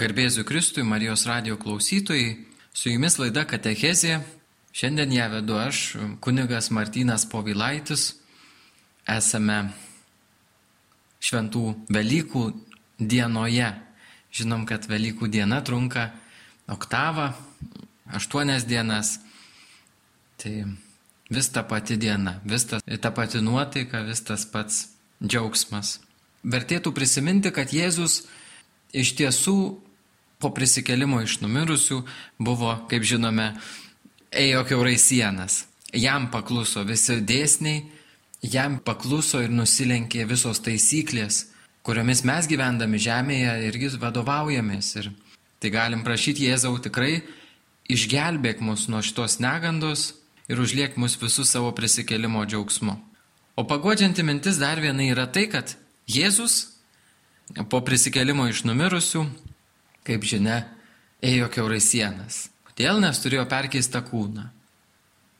Garbėsiu Kristui, Marijos radio klausytojai, su jumis laida Katechezė. Šiandien ją vedu aš, kunigas Martynas Povilaitis. Esame šventų Velykų dienoje. Žinom, kad Velykų diena trunka oktavą, aštuonias dienas. Tai vis ta pati diena, vis ta, ta pati nuotaika, vis tas pats džiaugsmas. Vertėtų prisiminti, kad Jėzus iš tiesų po prisikelimo iš numirusių buvo, kaip žinome, ėjo keurai sienas. Jam pakluso visi dėsniai, jam pakluso ir nusilenkė visos taisyklės, kuriomis mes gyvendami žemėje irgi vadovaujamės. Ir tai galim prašyti Jėzau tikrai išgelbėk mus nuo šitos negandos ir užliek mus visus savo prisikelimo džiaugsmu. O pagodžianti mintis dar viena yra tai, kad Jėzus po prisikelimo iš numirusių kaip žinia, ėjo keurai sienas. Kodėl? Nes turėjo perkeistą kūną.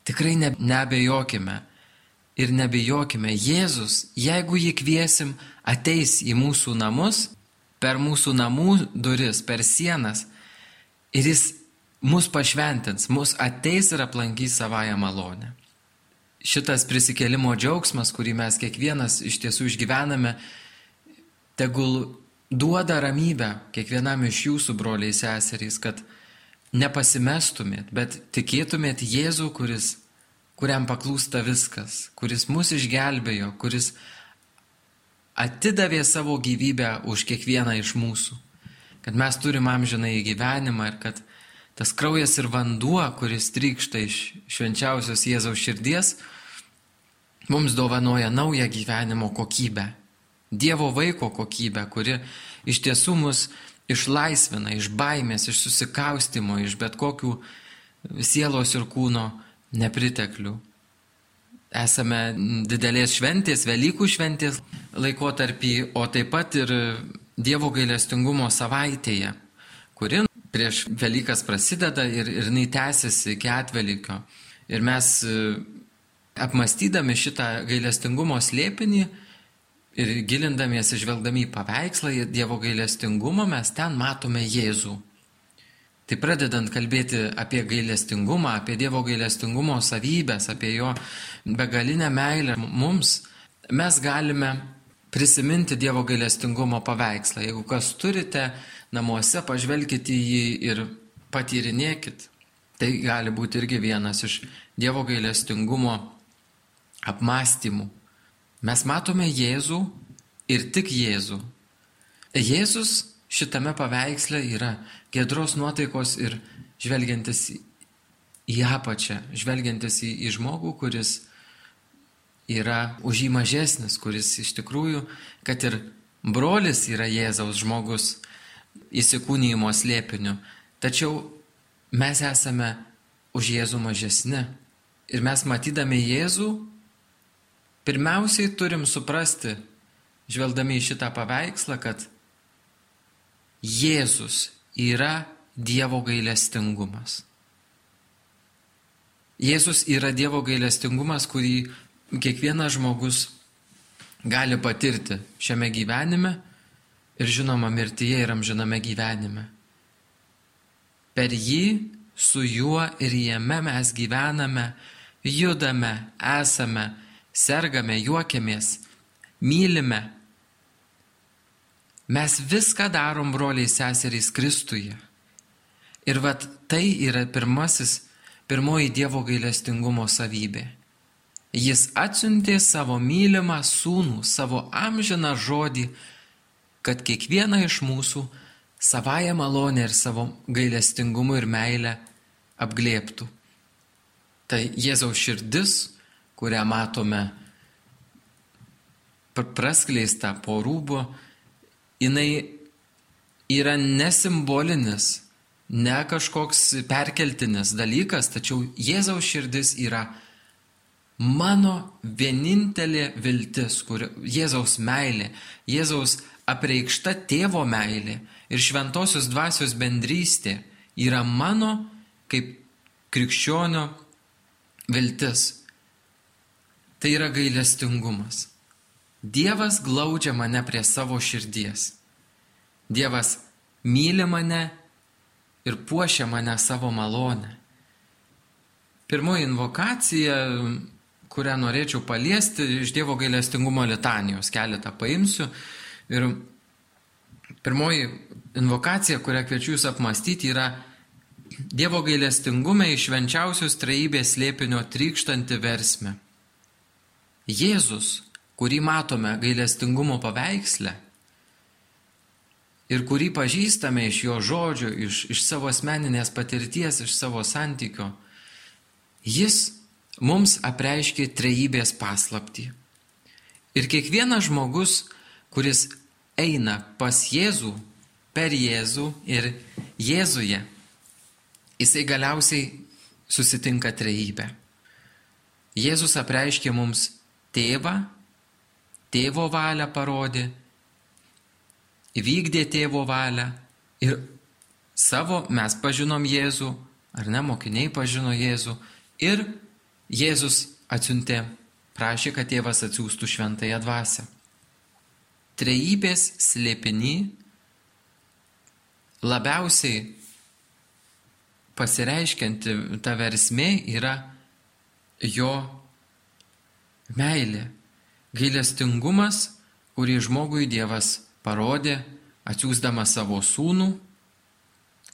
Tikrai ne, nebejokime ir nebejokime, Jėzus, jeigu jį kviesim, ateis į mūsų namus, per mūsų namų duris, per sienas ir jis mus pašventins, mus ateis ir aplankys savąją malonę. Šitas prisikelimo džiaugsmas, kurį mes kiekvienas iš tiesų išgyvename, tegul duoda ramybę kiekvienam iš jūsų broliai seserys, kad nepasimestumėt, bet tikėtumėt Jėzų, kuris, kuriam paklūsta viskas, kuris mus išgelbėjo, kuris atidavė savo gyvybę už kiekvieną iš mūsų, kad mes turim amžiną į gyvenimą ir kad tas kraujas ir vanduo, kuris trykšta iš švenčiausios Jėzaus širdies, mums dovanoja naują gyvenimo kokybę. Dievo vaiko kokybę, kuri iš tiesų mus išlaisvina iš baimės, iš susikaustimo, iš bet kokių sielos ir kūno nepriteklių. Esame didelės šventės, Velykų šventės laikotarpį, o taip pat ir Dievo gailestingumo savaitėje, kuri prieš Velykas prasideda ir, ir jinai tęsiasi iki atvelykio. Ir mes apmastydami šitą gailestingumo slėpinį, Ir gilindamiesi, žvelgdami į paveikslą, į Dievo gailestingumą, mes ten matome Jėzų. Tai pradedant kalbėti apie gailestingumą, apie Dievo gailestingumo savybės, apie jo begalinę meilę mums, mes galime prisiminti Dievo gailestingumo paveikslą. Jeigu kas turite namuose, pažvelkite į jį ir patyrinėkit. Tai gali būti irgi vienas iš Dievo gailestingumo apmąstymų. Mes matome Jėzų ir tik Jėzų. Jėzus šitame paveiksle yra gedros nuotaikos ir žvelgiantis į apačią, žvelgiantis į, į žmogų, kuris yra už jį mažesnis, kuris iš tikrųjų, kad ir brolis yra Jėzaus žmogus įsikūnymo slėpiniu, tačiau mes esame už Jėzų mažesni. Ir mes matydami Jėzų Pirmiausiai turim suprasti, žvelgdami į šitą paveikslą, kad Jėzus yra Dievo gailestingumas. Jėzus yra Dievo gailestingumas, kurį kiekvienas žmogus gali patirti šiame gyvenime ir žinoma mirtyje ir amžiname gyvenime. Per jį, su juo ir jame mes gyvename, judame, esame sergame, juokiamės, mylime. Mes viską darom, broliai seserys, Kristuje. Ir vat tai yra pirmasis, pirmoji Dievo gailestingumo savybė. Jis atsiuntė savo mylimą sūnų, savo amžiną žodį, kad kiekvieną iš mūsų savają malonę ir savo gailestingumu ir meilę apglėptų. Tai Jėzaus širdis, kurią matome praskleista po rūbu, jinai yra nesimbolinis, ne kažkoks perkeltinis dalykas, tačiau Jėzaus širdis yra mano vienintelė viltis, kur Jėzaus meilė, Jėzaus apreikšta tėvo meilė ir šventosios dvasios bendrystė yra mano kaip krikščionio viltis. Tai yra gailestingumas. Dievas glaudžia mane prie savo širdies. Dievas myli mane ir puošia mane savo malonę. Pirmoji invokacija, kurią norėčiau paliesti, iš Dievo gailestingumo litanijos keletą paimsiu. Ir pirmoji invokacija, kurią kviečiu Jūs apmastyti, yra Dievo gailestingume iš švenčiausios traibės lėpinio trykštanti versme. Jėzus, kurį matome gailestingumo paveiksle ir kurį pažįstame iš jo žodžių, iš, iš savo asmeninės patirties, iš savo santykio, Jis mums apreiškė trejybės paslapti. Ir kiekvienas žmogus, kuris eina pas Jėzų, per Jėzų ir Jėzuje, jisai galiausiai susitinka trejybę. Jėzus apreiškė mums tėvą, tėvo valią parodė, įvykdė tėvo valią ir savo mes pažinom Jėzų, ar ne, mokiniai pažino Jėzų, Ir Jėzus atsiuntė, prašė, kad tėvas atsiųstų šventąją dvasę. Trejybės slėpiny labiausiai pasireiškianti ta versmė yra jo meilė, gailestingumas, kurį žmogui Dievas parodė, atsiūsdamas savo sūnų.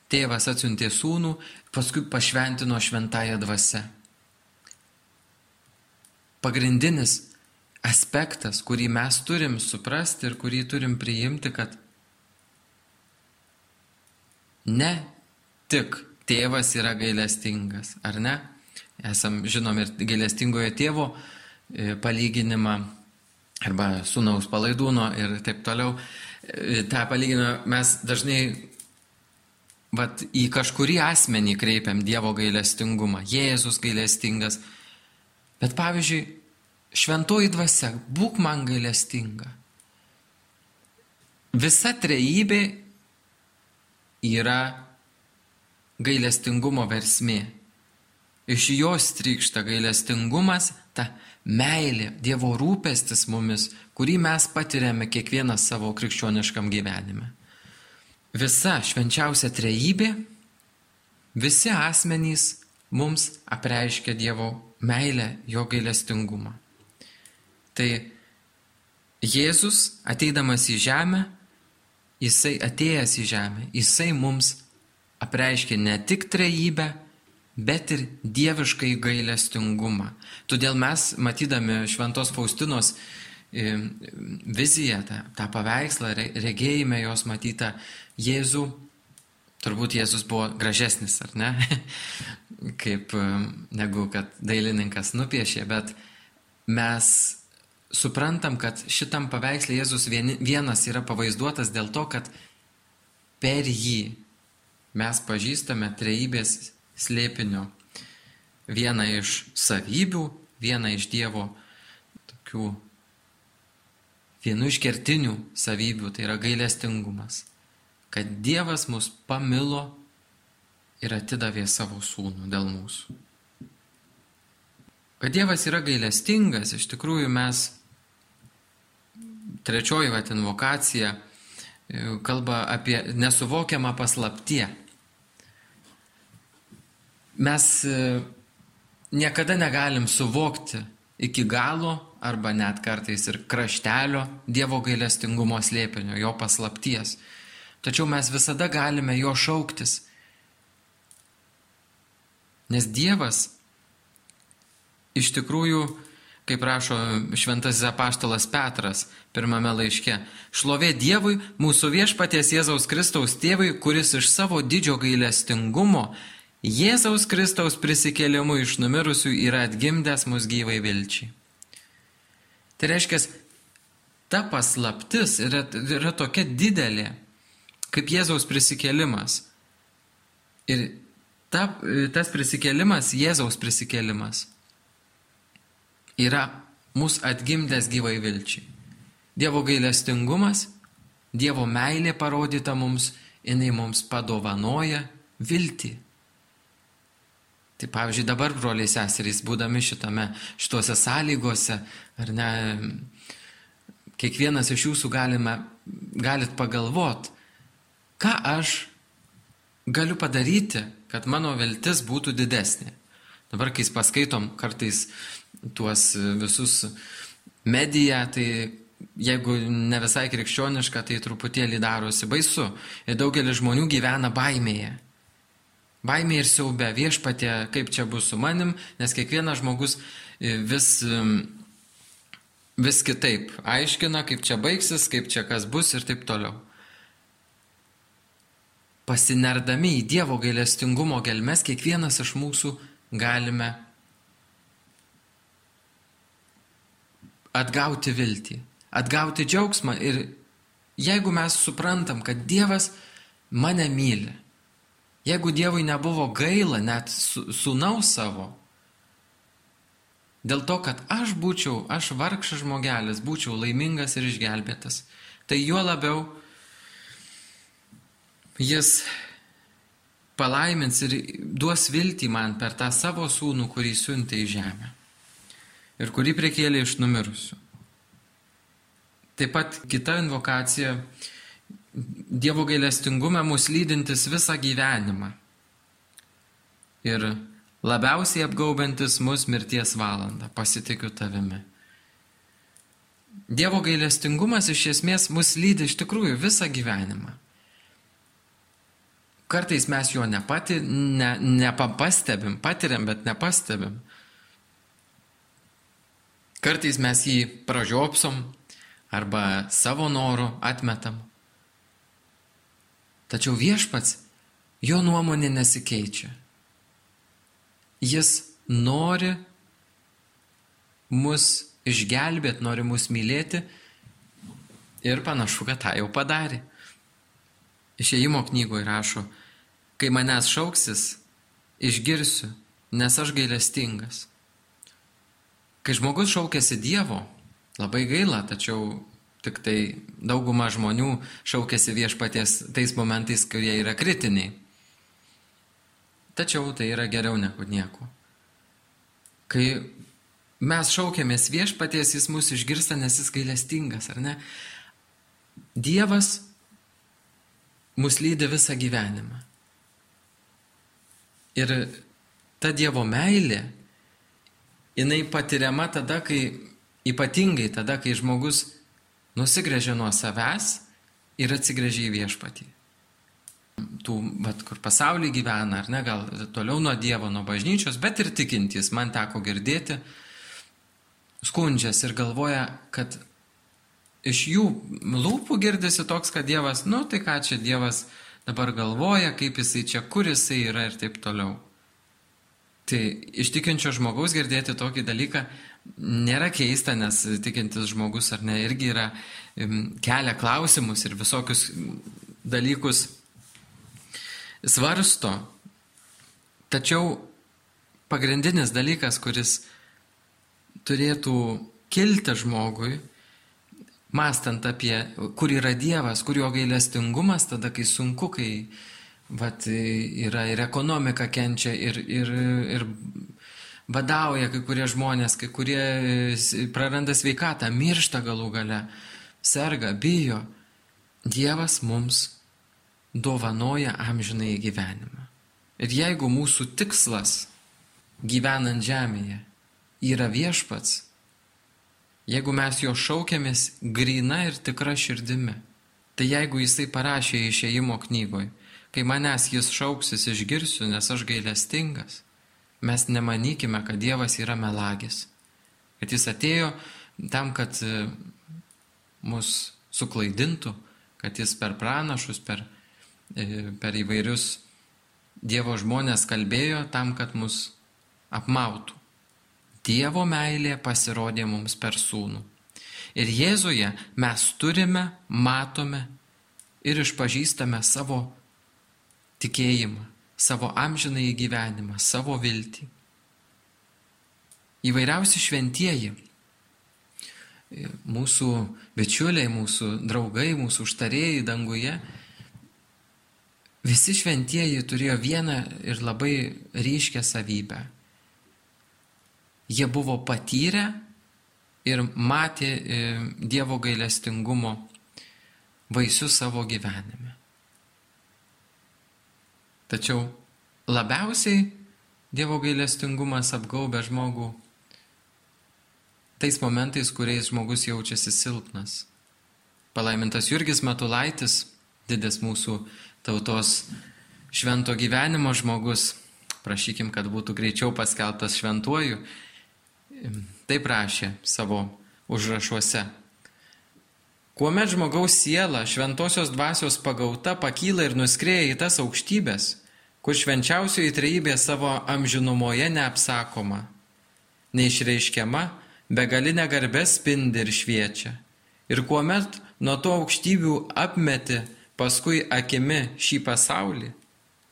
Tėvas atsiuntė sūnų, paskui pašventino šventąją dvasę pagrindinis aspektas, kurį mes turim suprasti ir kurį turim priimti, kad ne tik tėvas yra gailestingas, ar ne? Esam, žinom, ir gailestingojo tėvo palyginimą arba sunaus palaidūno ir taip toliau. E, Ta palyginimą mes dažnai vat, į kažkurį asmenį kreipiam Dievo gailestingumą. Jėzus gailestingas, Bet pavyzdžiui, šventoji dvasia, būk man gailestinga. Visa trejybė yra gailestingumo versmė. Iš jos trykšta gailestingumas, ta meilė, Dievo rūpestis mumis, kurį mes patiriame kiekvienas savo krikščioniškam gyvenime. Visa švenčiausia trejybė, visi asmenys mums apreiškia Dievo meilę, jo gailestingumą. Tai Jėzus ateidamas į žemę, jisai atėjęs į žemę, jisai mums apreiškė ne tik trejybę, bet ir dieviškai gailestingumą. Todėl mes, matydami Šventos Faustinos e, viziją, tą, tą paveikslą, regėjime jos matytą Jėzų, turbūt Jėzus buvo gražesnis, ar ne? kaip negu kad dailininkas nupiešė, bet mes suprantam, kad šitam paveikslė Jėzus vienas yra pavaizduotas dėl to, kad per jį mes pažįstame trejybės slėpinio vieną iš savybių, vieną iš Dievo tokių vienu iš kertinių savybių, tai yra gailestingumas. Kad Dievas mus pamilo ir atidavė savo sūnų dėl mūsų. Kad Dievas yra gailestingas, iš tikrųjų mes trečioji vat invokacija kalba apie nesuvokiamą paslaptie. Mes e, niekada negalim suvokti iki galo arba net kartais ir kraštelio Dievo gailestingumo slėpinio, jo paslapties. Tačiau mes visada galime jo šauktis Nes Dievas iš tikrųjų, kaip rašo šventasis apaštalas Petras pirmame laiške, šlovė Dievui, mūsų viešpaties Jėzaus Kristaus tėvui, kuris iš savo didžio gailestingumo Jėzaus Kristaus prisikėlimu iš numirusių yra atgimdęs mus gyvai vilčiai. Tai reiškia, ta paslaptis yra, yra tokia didelė, kaip Jėzaus prisikėlimas. Ir ta, tas prisikėlimas, Jėzaus prisikėlimas, yra mus atgimdęs gyvai vilčiai. Dievo gailestingumas, Dievo meilė parodyta mums, jinai mums padovanoja viltį. Tai pavyzdžiui, dabar broliai seserys, būdami šitame, šituose sąlygose, ar ne, kiekvienas iš jūsų galime, galit pagalvot, ką aš galiu padaryti, kad mano viltis būtų didesnė. Dabar, kai paskaitom kartais tuos visus mediją, tai jeigu ne visai krikščioniška, tai truputėlį darosi baisu. Ir daugelis žmonių gyvena baimėje. Baimė ir siaubė viešpatė, kaip čia bus su manim, nes kiekvienas žmogus e, vis, vis kitaip aiškina, kaip čia baigsis, kaip čia kas bus ir taip toliau. Pasinerdami į Dievo gailestingumo gelmes, kiekvienas iš mūsų galime atgauti viltį, atgauti džiaugsmą ir jeigu mes suprantam, kad Dievas mane myli, Jeigu Dievui nebuvo gaila net sūnaus savo, dėl to, kad aš būčiau, aš vargšas žmogelis, būčiau laimingas ir išgelbėtas, tai juo labiau jis palaimins ir duos viltį man per tą savo sūnų, kurį siuntė į žemę ir kurį priekėlė iš numirusių. Taip pat kita invokacija Dievo gailestingume mus lydintis visą gyvenimą ir labiausiai apgaubantis mus mirties valandą, pasitikiu tavimi. Dievo gailestingumas iš esmės mus lydi iš tikrųjų visą gyvenimą. Kartais mes jo nepati, ne, nepastebim, patiriam, bet nepastebim. Kartais mes jį pražiopsom arba savo noru atmetam. Tačiau viešpats, jo nuomonė nesikeičia. Jis nori mus išgelbėti, nori mus mylėti ir panašu, kad tą jau padarė. Išėjimo knygoje rašo, kai manęs šauksis, išgirsiu, nes aš gailestingas. Kai žmogus šaukėsi Dievo, labai gaila, tačiau Tik tai dauguma žmonių šaukėsi viešpaties tais momentais, kurie yra kritiniai. Tačiau tai yra geriau negu nieko. Kai mes šaukėmės viešpaties, jis mūsų išgirsta, nes jis gailestingas, ar ne? Dievas mus lydi visą gyvenimą. Ir ta Dievo meilė, jinai patiriama tada, kai, ypatingai tada, kai žmogus nusigrėžia nuo savęs ir atsigrėžia į viešpatį. Tų, bet kur pasaulyje gyvena, ar ne, gal toliau nuo Dievo, nuo bažnyčios, bet ir tikintys, man teko girdėti, skundžias ir galvoja, kad iš jų lūpų girdisi toks, kad Dievas, nu tai ką čia Dievas dabar galvoja, kaip jisai čia, kur jisai yra ir taip toliau. Tai iš tikinčio žmogaus girdėti tokį dalyką nėra keista, nes tikintis žmogus ar ne irgi yra kelia klausimus ir visokius dalykus svarsto. Tačiau pagrindinis dalykas, kuris turėtų kilti žmogui, mastant apie, kur yra Dievas, kur jo gailestingumas, tada kai sunku, kai vat, yra ir ekonomika kenčia, ir, ir, ir badauja kai kurie žmonės, kai kurie praranda sveikatą, miršta galų gale, serga, bijo. Dievas mums dovanoja amžinai gyvenimą. Ir jeigu mūsų tikslas gyvenant žemėje yra viešpats, jeigu mes jo šaukiamės grina ir tikra širdimi, tai jeigu jisai parašė išėjimo knygoje, kai manęs jis šauksis išgirsiu, nes aš gailestingas, mes nemanykime, kad Dievas yra melagis. Kad jis atėjo tam, kad e, mus suklaidintų, kad jis per pranašus, per, e, per įvairius Dievo žmonės kalbėjo tam, kad mus apmautų. Dievo meilė pasirodė mums per sūnų. Ir Jėzuje mes turime, matome ir išpažįstame savo tikėjimą savo amžinai gyvenimą, savo viltį. Įvairiausi šventieji, mūsų bičiuliai, mūsų draugai, mūsų užtarėjai danguje, visi šventieji turėjo vieną ir labai ryškę savybę. Jie buvo patyrę ir matė e, Dievo gailestingumo vaisius savo gyvenime. Tačiau labiausiai Dievo gailestingumas apgaubia žmogų tais momentais, kuriais žmogus jaučiasi silpnas. Palaimintas Jurgis Matulaitis, didis mūsų tautos švento gyvenimo žmogus, prašykim, kad būtų greičiau paskelbtas šventuoju, taip rašė savo užrašuose. Kuomet žmogaus siela šventosios dvasios pagauta pakyla ir nuskrėja į tas aukštybės, kur švenčiausioji trejybė savo amžinumoje neapsakoma, neišreiškiama, begalinė garbė spindi ir šviečia. Ir kuomet nuo to aukštybių apmeti paskui akimi šį pasaulį,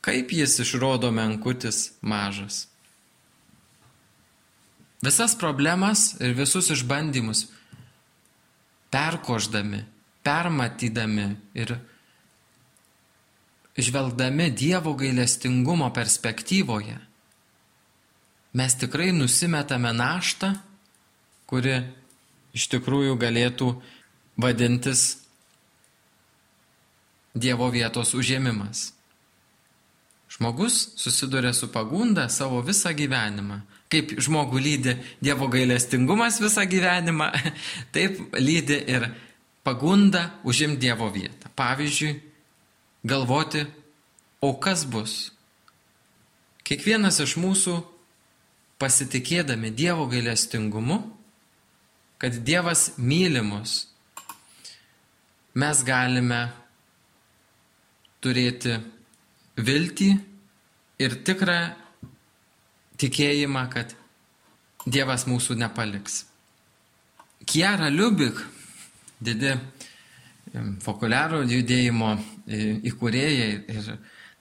kaip jis išrodo menkutis mažas. Visas problemas ir visus išbandymus perkoždami, permatydami ir žvelgdami Dievo gailestingumo perspektyvoje, mes tikrai nusimetame naštą, kuri iš tikrųjų galėtų vadintis Dievo vietos užėmimas. Žmogus susiduria su pagunda savo visą gyvenimą. Kaip žmogų lydi Dievo gailestingumas visą gyvenimą, taip lydi ir pagunda užimti Dievo vietą. Pavyzdžiui, galvoti, o kas bus. Kiekvienas iš mūsų pasitikėdami Dievo gailestingumu, kad Dievas mylimus, mes galime turėti viltį ir tikrą tikėjimą, kad Dievas mūsų nepaliks. Kiara Liubik, didi fokuliaro judėjimo įkūrėjai ir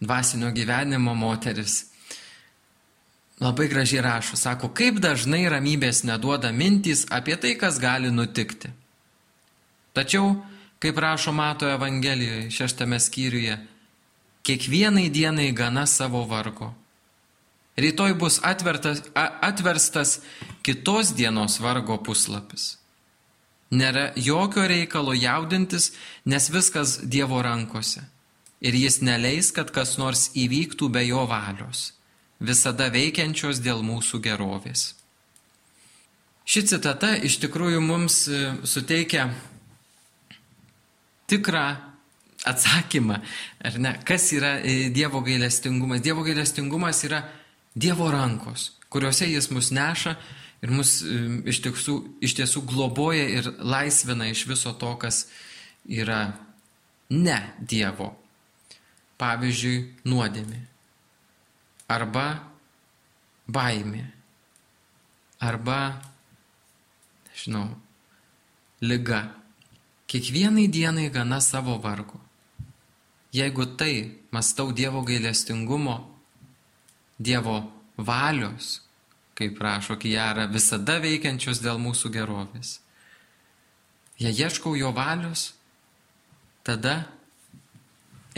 dvasinio gyvenimo moteris, labai gražiai rašo, sako, kaip dažnai ramybės neduoda mintys apie tai, kas gali nutikti. Tačiau, kaip rašo Mato Evangelijoje šeštame skyriuje, kiekvienai dienai gana savo vargo. Rytoj bus atvertas, atverstas kitos dienos vargo puslapis. Nėra jokio reikalo jaudintis, nes viskas Dievo rankose. Ir jis neleis, kad kas nors įvyktų be jo valios, visada veikiančios dėl mūsų gerovės. Ši citata iš tikrųjų mums e, suteikia tikrą atsakymą, ar ne, kas yra e, Dievo gailestingumas. Dievo gailestingumas yra Dievo rankos, kuriuose jis mus neša ir mus iš tiesų, iš tiesų globoja ir laisvina iš viso to, kas yra ne Dievo. Pavyzdžiui, nuodėmė. Arba baimė. Arba, nežinau, lyga. Kiekvienai dienai gana savo vargo. Jeigu tai mastau Dievo gailestingumo, Dievo valios, kaip prašo Kijara, visada veikiančios dėl mūsų gerovės. Jei ieškau jo valios, tada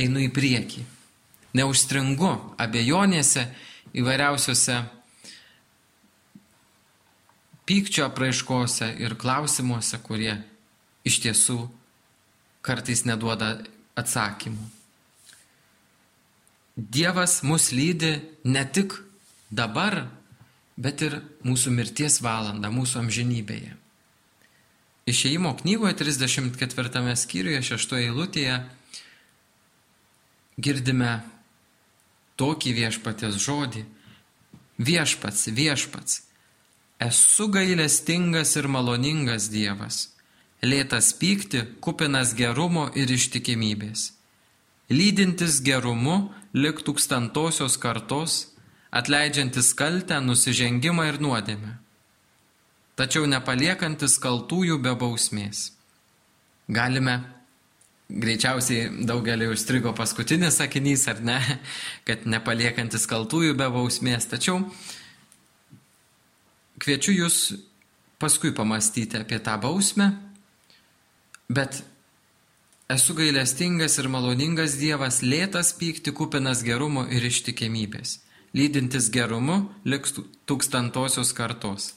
einu į priekį. Neužstringu abejonėse įvairiausiose pykčio apraiškose ir klausimuose, kurie iš tiesų kartais neduoda atsakymų. Dievas mus lydi ne tik dabar, bet ir mūsų mirties valandą, mūsų amžinybėje. Išėjimo knygoje 34 skyriuje 6 eilutėje girdime tokį viešpatės žodį. Viešpats, viešpats, esu gailestingas ir maloningas Dievas, lėtas pykti, kupinas gerumo ir ištikimybės lydintis gerumu lik tūkstantosios kartos, atleidžiantis kaltę, nusižengimą ir nuodėmę, tačiau nepaliekantis kaltųjų be bausmės. Galime, greičiausiai daugelį užstrigo paskutinis sakinys, ar ne, kad nepaliekantis kaltųjų be bausmės, tačiau kviečiu jūs paskui pamastyti apie tą bausmę, bet Esu gailestingas ir maloningas Dievas, lėtas pykti, kupinas gerumo ir ištikimybės, lydintis gerumu liks tūkstantosios kartos,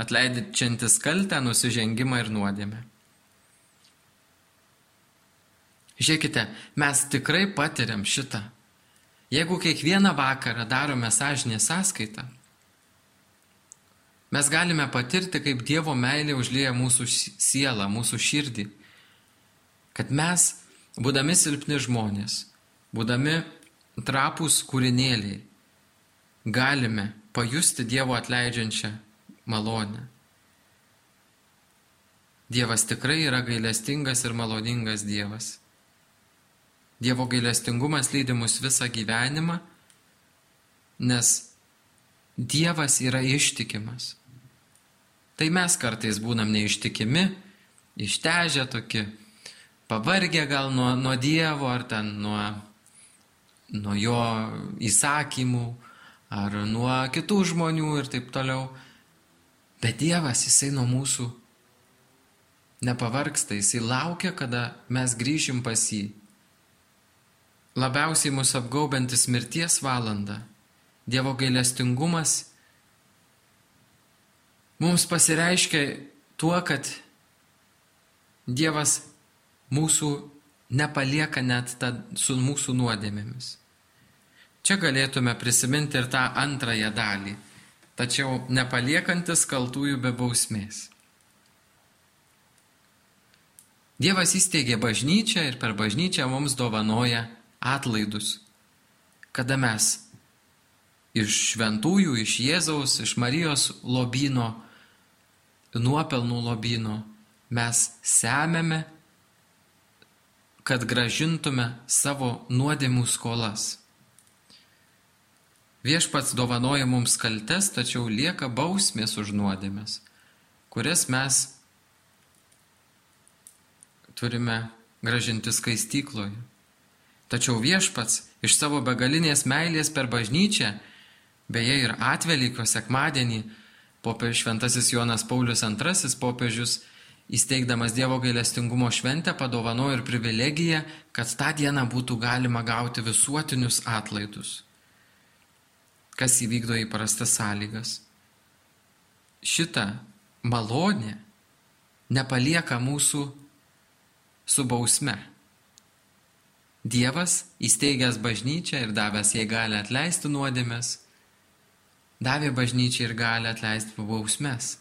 atleidžiantis kaltę, nusižengimą ir nuodėmę. Žiūrėkite, mes tikrai patiriam šitą. Jeigu kiekvieną vakarą darome sąžinę sąskaitą, mes galime patirti, kaip Dievo meilė užlieja mūsų sielą, mūsų širdį. Kad mes, būdami silpni žmonės, būdami trapus kūrinėliai, galime pajusti Dievo atleidžiančią malonę. Dievas tikrai yra gailestingas ir maloningas Dievas. Dievo gailestingumas lydi mus visą gyvenimą, nes Dievas yra ištikimas. Tai mes kartais būnam neištikimi, ištežę tokie, pavargę gal nuo, nuo Dievo ar ten nuo, nuo jo įsakymų, ar nuo kitų žmonių ir taip toliau. Bet Dievas, jisai nuo mūsų nepavarksta, jisai laukia, kada mes grįšim pas jį. Labiausiai mus apgaubantis mirties valanda, Dievo gailestingumas mums pasireiškia tuo, kad Dievas mūsų nepalieka net ta, su mūsų nuodėmėmis. Čia galėtume prisiminti ir tą antrąją dalį, tačiau nepaliekantis kaltųjų be bausmės. Dievas įsteigė bažnyčią ir per bažnyčią mums dovanoja atlaidus, kada mes iš šventųjų, iš Jėzaus, iš Marijos lobino, nuopelnų lobino mes semėme, kad gražintume savo nuodėmų skolas. Viešpats dovanoja mums kaltes, tačiau lieka bausmės už nuodėmės, kurias mes turime gražinti skaistykloje. Tačiau viešpats iš savo begalinės meilės per bažnyčią, beje ir atvelykio sekmadienį, popiežius šventasis Jonas Paulius II popiežius, įsteigdamas Dievo gailestingumo šventę, padovanojo ir privilegiją, kad tą dieną būtų galima gauti visuotinius atlaidus kas įvykdo įprastas sąlygas. Šita malonė nepalieka mūsų su bausme. Dievas, įsteigęs bažnyčią ir davęs jai gali atleisti nuodėmės, davė bažnyčiai ir gali atleisti bausmes.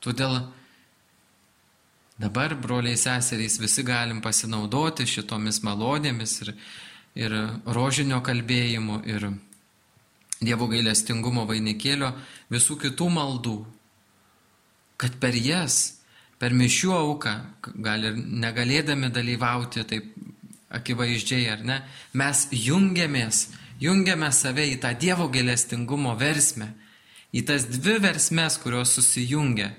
Todėl dabar, broliai seserys, visi galim pasinaudoti šitomis malonėmis ir, ir rožinio kalbėjimu ir Dievo gailestingumo vainikėlio, visų kitų maldų, kad per jas, per mišių auką, gal ir negalėdami dalyvauti taip akivaizdžiai ar ne, mes jungiamės, jungiame save į tą Dievo gailestingumo versmę, į tas dvi versmes, kurios susijungia,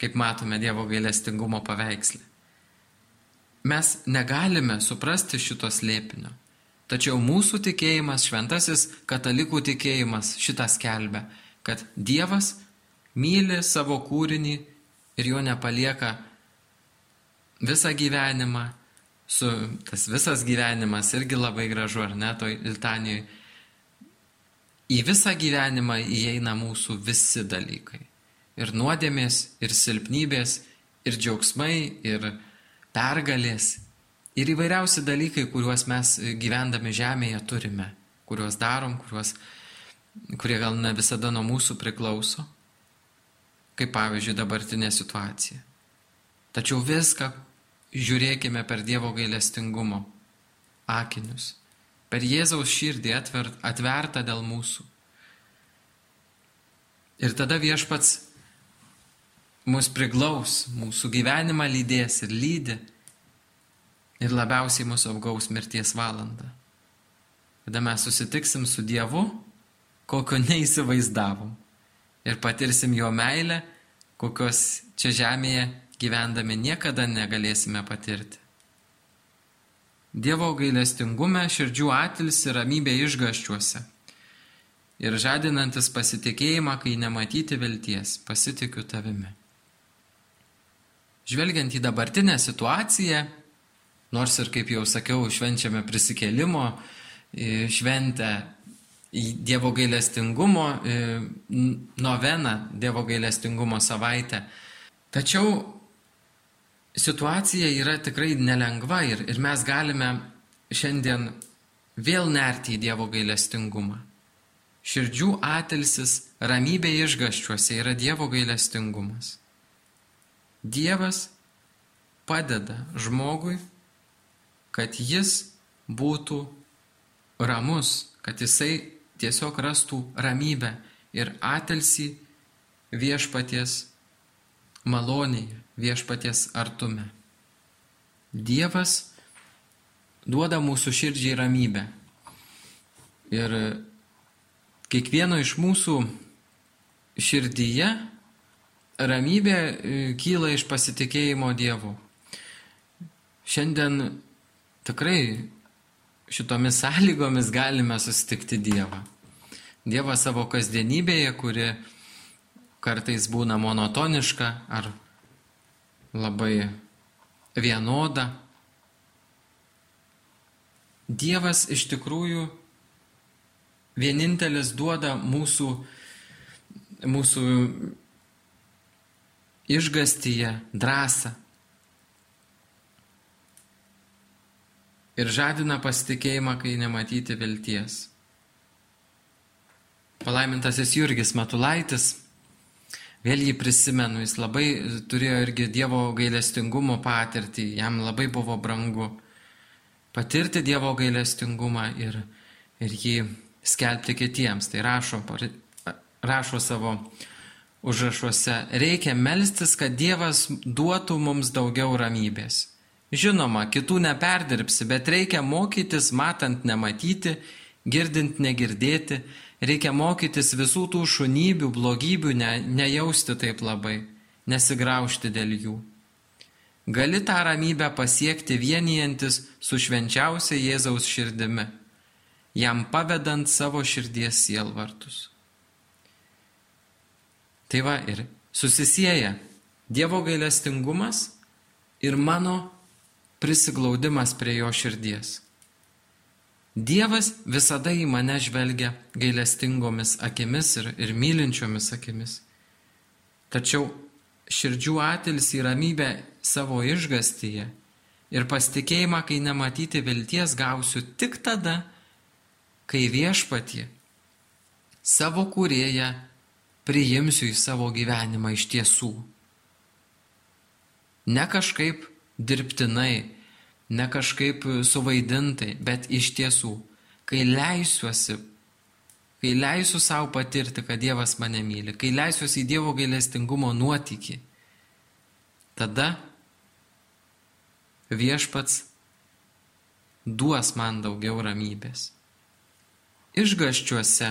kaip matome Dievo gailestingumo paveikslė. Mes negalime suprasti šito slėpinio. Tačiau mūsų tikėjimas, šventasis katalikų tikėjimas šitą skelbia, kad Dievas myli savo kūrinį ir jo nepalieka visą gyvenimą, su tas visas gyvenimas irgi labai gražu, ar ne, toj Iltanijoje. Į visą gyvenimą įeina mūsų visi dalykai. Ir nuodėmės, ir silpnybės, ir džiaugsmai, ir pergalės, Ir įvairiausi dalykai, kuriuos mes gyvendami žemėje turime, kuriuos darom, kuriuos, kurie gal ne visada nuo mūsų priklauso, kaip pavyzdžiui dabartinė situacija. Tačiau viską žiūrėkime per Dievo gailestingumo akinius, per Jėzaus širdį atvert, atvertą dėl mūsų. Ir tada viešpats mus priglaus, mūsų gyvenimą lydės ir lydi ir labiausiai mūsų apgaus mirties valanda. Kada mes susitiksim su Dievu, kokio neįsivaizdavom. Ir patirsim jo meilę, kokios čia žemėje gyvendami niekada negalėsime patirti. Dievo gailestingume širdžių atils ir ramybė išgaščiuose. Ir žadinantis pasitikėjimą, kai nematyti vilties, pasitikiu tavimi. Žvelgiant į dabartinę situaciją, Nors ir, kaip jau sakiau, švenčiame prisikėlimo šventę į Dievo gailestingumo noveną, Dievo gailestingumo savaitę. Tačiau situacija yra tikrai nelengva ir, ir mes galime šiandien vėl nerti į Dievo gailestingumą. Širdžių atilsis ramybė išgaščiuose yra Dievo gailestingumas. Dievas padeda žmogui, kad jis būtų ramus, kad jisai tiesiog rastų ramybę ir atilsį viešpaties malonėje, viešpaties artume. Dievas duoda mūsų širdžiai ramybę. Ir kiekvieno iš mūsų širdyje ramybė e, kyla iš pasitikėjimo Dievu. Šiandien tikrai šitomis sąlygomis galime susitikti Dievą. Dievą savo kasdienybėje, kuri kartais būna monotoniška ar labai vienoda. Dievas iš tikrųjų vienintelis duoda mūsų, mūsų išgastyje drąsą ir žadina pasitikėjimą, kai nematyti vilties. Palaimintasis Jurgis Matulaitis, vėl jį prisimenu, jis labai turėjo irgi Dievo gailestingumo patirtį, jam labai buvo brangu patirti Dievo gailestingumą ir, ir jį skelbti kitiems. Tai rašo, rašo savo užrašuose, reikia melstis, kad Dievas duotų mums daugiau ramybės. Žinoma, kitų neperdirbsi, bet reikia mokytis matant nematyti, girdint negirdėti, reikia mokytis visų tų šunybių, blogybių ne, nejausti taip labai, nesigraužti dėl jų. Gali tą ramybę pasiekti vienijantis su švenčiausia Jėzaus širdimi, jam pavedant savo širdies sielvartus. Tai va ir susisieja Dievo gailestingumas ir mano prisiglaudimas prie jo širdies. Dievas visada į mane žvelgia gailestingomis akimis ir, ir mylinčiomis akimis. Tačiau širdžių atilis į ramybę savo išgastyje ir pasitikėjimą, kai nematyti vilties gausiu tik tada, kai viešpatie savo kūrėją priimsiu į savo gyvenimą iš tiesų. Ne kažkaip dirbtinai, ne kažkaip suvaidintai, bet iš tiesų, kai leisiuosi, kai leisiu savo patirti, kad Dievas mane myli, kai leisiuosi į Dievo gailestingumo nuotykį, tada viešpats duos man daugiau ramybės. Išgaščiuose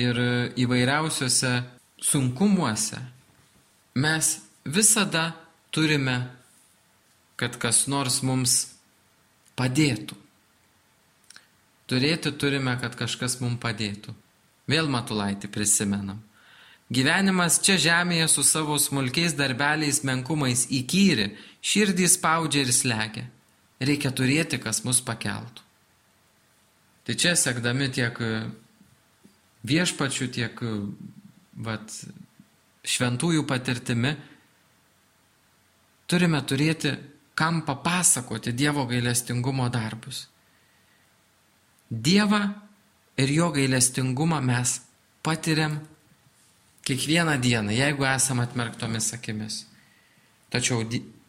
ir įvairiausiuose sunkumuose mes visada turime kad kas nors mums padėtų. Turėti turime, kad kažkas mums padėtų. Vėl matulaitį prisimenam. Gyvenimas čia žemėje su savo smulkiais darbeliais menkumais įkyri, širdį spaudžia ir slegia. Reikia turėti, kas mus pakeltų. Tai čia sekdami tiek viešpačių, tiek vat, šventųjų patirtimi, turime turėti kam papasakoti Dievo gailestingumo darbus. Dievą ir jo gailestingumą mes patiriam kiekvieną dieną, jeigu esame atmerktomis akimis. Tačiau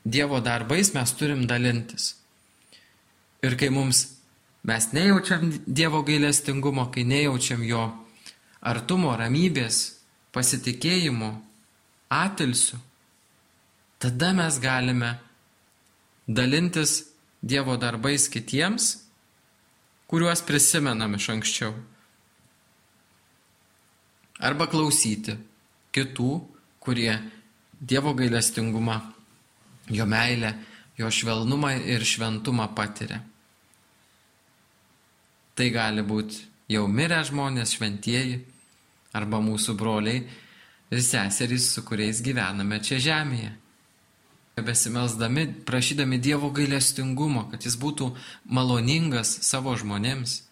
Dievo darbais mes turim dalintis. Ir kai mums mes nejaučiam Dievo gailestingumo, kai nejaučiam jo artumo, ramybės, pasitikėjimo, atilsių, tada mes galime dalintis Dievo darbais kitiems, kuriuos prisimenam iš anksčiau. Arba klausyti kitų, kurie Dievo gailestingumą, jo meilę, jo švelnumą ir šventumą patiria. Tai gali būti jau mirę žmonės, šventieji, arba mūsų broliai ir seserys, su kuriais gyvename čia žemėje besimelsdami, prašydami Dievo gailestingumo, kad jis būtų maloningas savo žmonėms,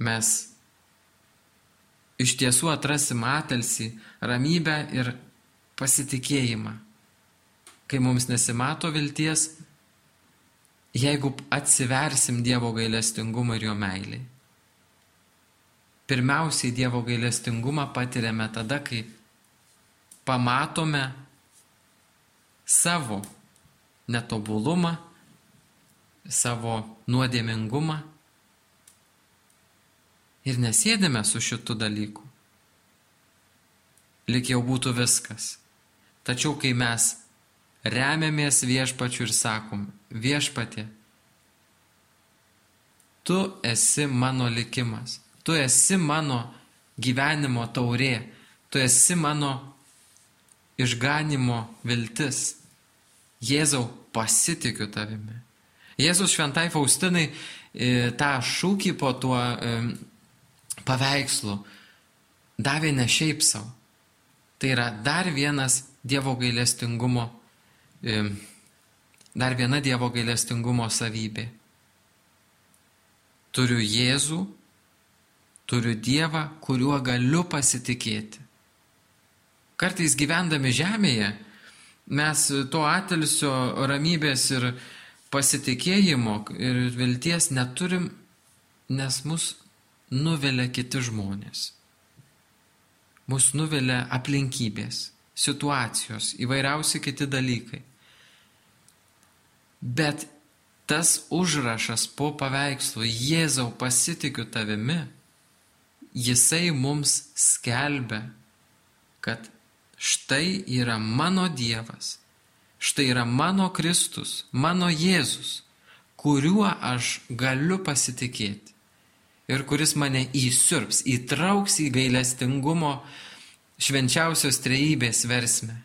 mes iš tiesų atrasim atelsi, ramybę ir pasitikėjimą. Kai mums nesimato vilties, jeigu atsiversim Dievo gailestingumą ir jo meilį. Pirmiausiai Dievo gailestingumą patiriame tada, kai pamatome savo netobulumą, savo nuodėmingumą ir nesėdėme su šitu dalyku. Lik jau būtų viskas. Tačiau kai mes remiamės viešpačiu ir sakom, viešpatė, tu esi mano likimas, tu esi mano gyvenimo taurė, tu esi mano išganimo viltis. Jėzau, pasitikiu tavimi. Jėzus šventai Faustinai e, tą šūkį po tuo e, paveikslu davė ne šiaip savo. Tai yra dar vienas Dievo gailestingumo dar viena Dievo gailestingumo savybė. Turiu Jėzų, turiu Dievą, kuriuo galiu pasitikėti. Kartais gyvendami žemėje mes to atilsio ramybės ir pasitikėjimo ir vilties neturim, nes mus nuvelia kiti žmonės. Mus nuvelia aplinkybės, situacijos, įvairiausi kiti dalykai. Bet tas užrašas po paveikslu Jėzau pasitikiu tavimi, jisai mums skelbia, kad štai yra mano Dievas, štai yra mano Kristus, mano Jėzus, kuriuo aš galiu pasitikėti ir kuris mane įsirps, įtrauks į gailestingumo švenčiausios trejybės versmę,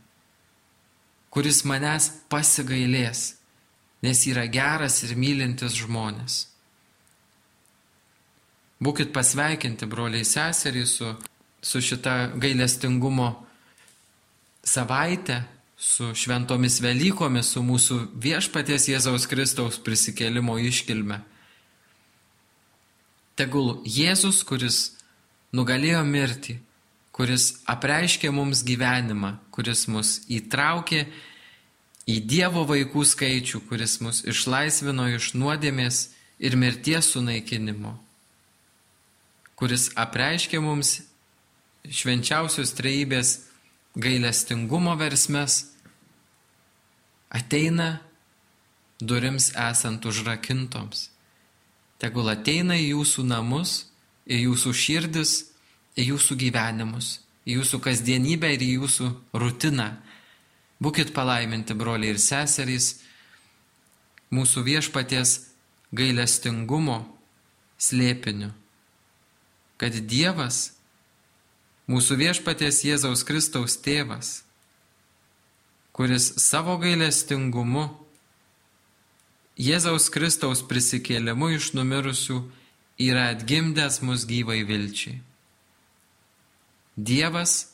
kuris manęs pasigailės nes yra geras ir mylintis žmonės. Būkit pasveikinti, broliai seseriai, su, su šita gailestingumo savaitė, su šventomis Velykomis, su mūsų viešpaties Jėzaus Kristaus prisikėlimo iškilme. Tegul Jėzus, kuris nugalėjo mirtį, kuris apreiškė mums gyvenimą, kuris mus įtraukė į Dievo vaikų skaičių, kuris mus išlaisvino iš nuodėmės ir mirties sunaikinimo, kuris apreiškė mums švenčiausios trejybės gailestingumo versmes, ateina durims esant užrakintoms. Tegul ateina į jūsų namus, į jūsų širdis, į jūsų gyvenimus, į jūsų kasdienybę ir į jūsų rutiną Būkit palaiminti, broliai ir seserys, mūsų viešpaties gailestingumo slėpiniu, kad Dievas, mūsų viešpaties Jėzaus Kristaus tėvas, kuris savo gailestingumu, Jėzaus Kristaus prisikėlimu iš numirusių yra atgimdęs mus gyvai vilčiai. Dievas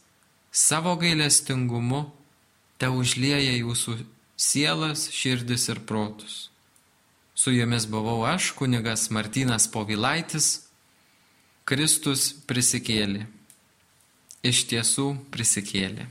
savo gailestingumu te užlieja jūsų sielas, širdis ir protus. Su jumis buvau aš, kunigas Martinas Povilaitis, Kristus prisikėlė. Iš tiesų prisikėlė.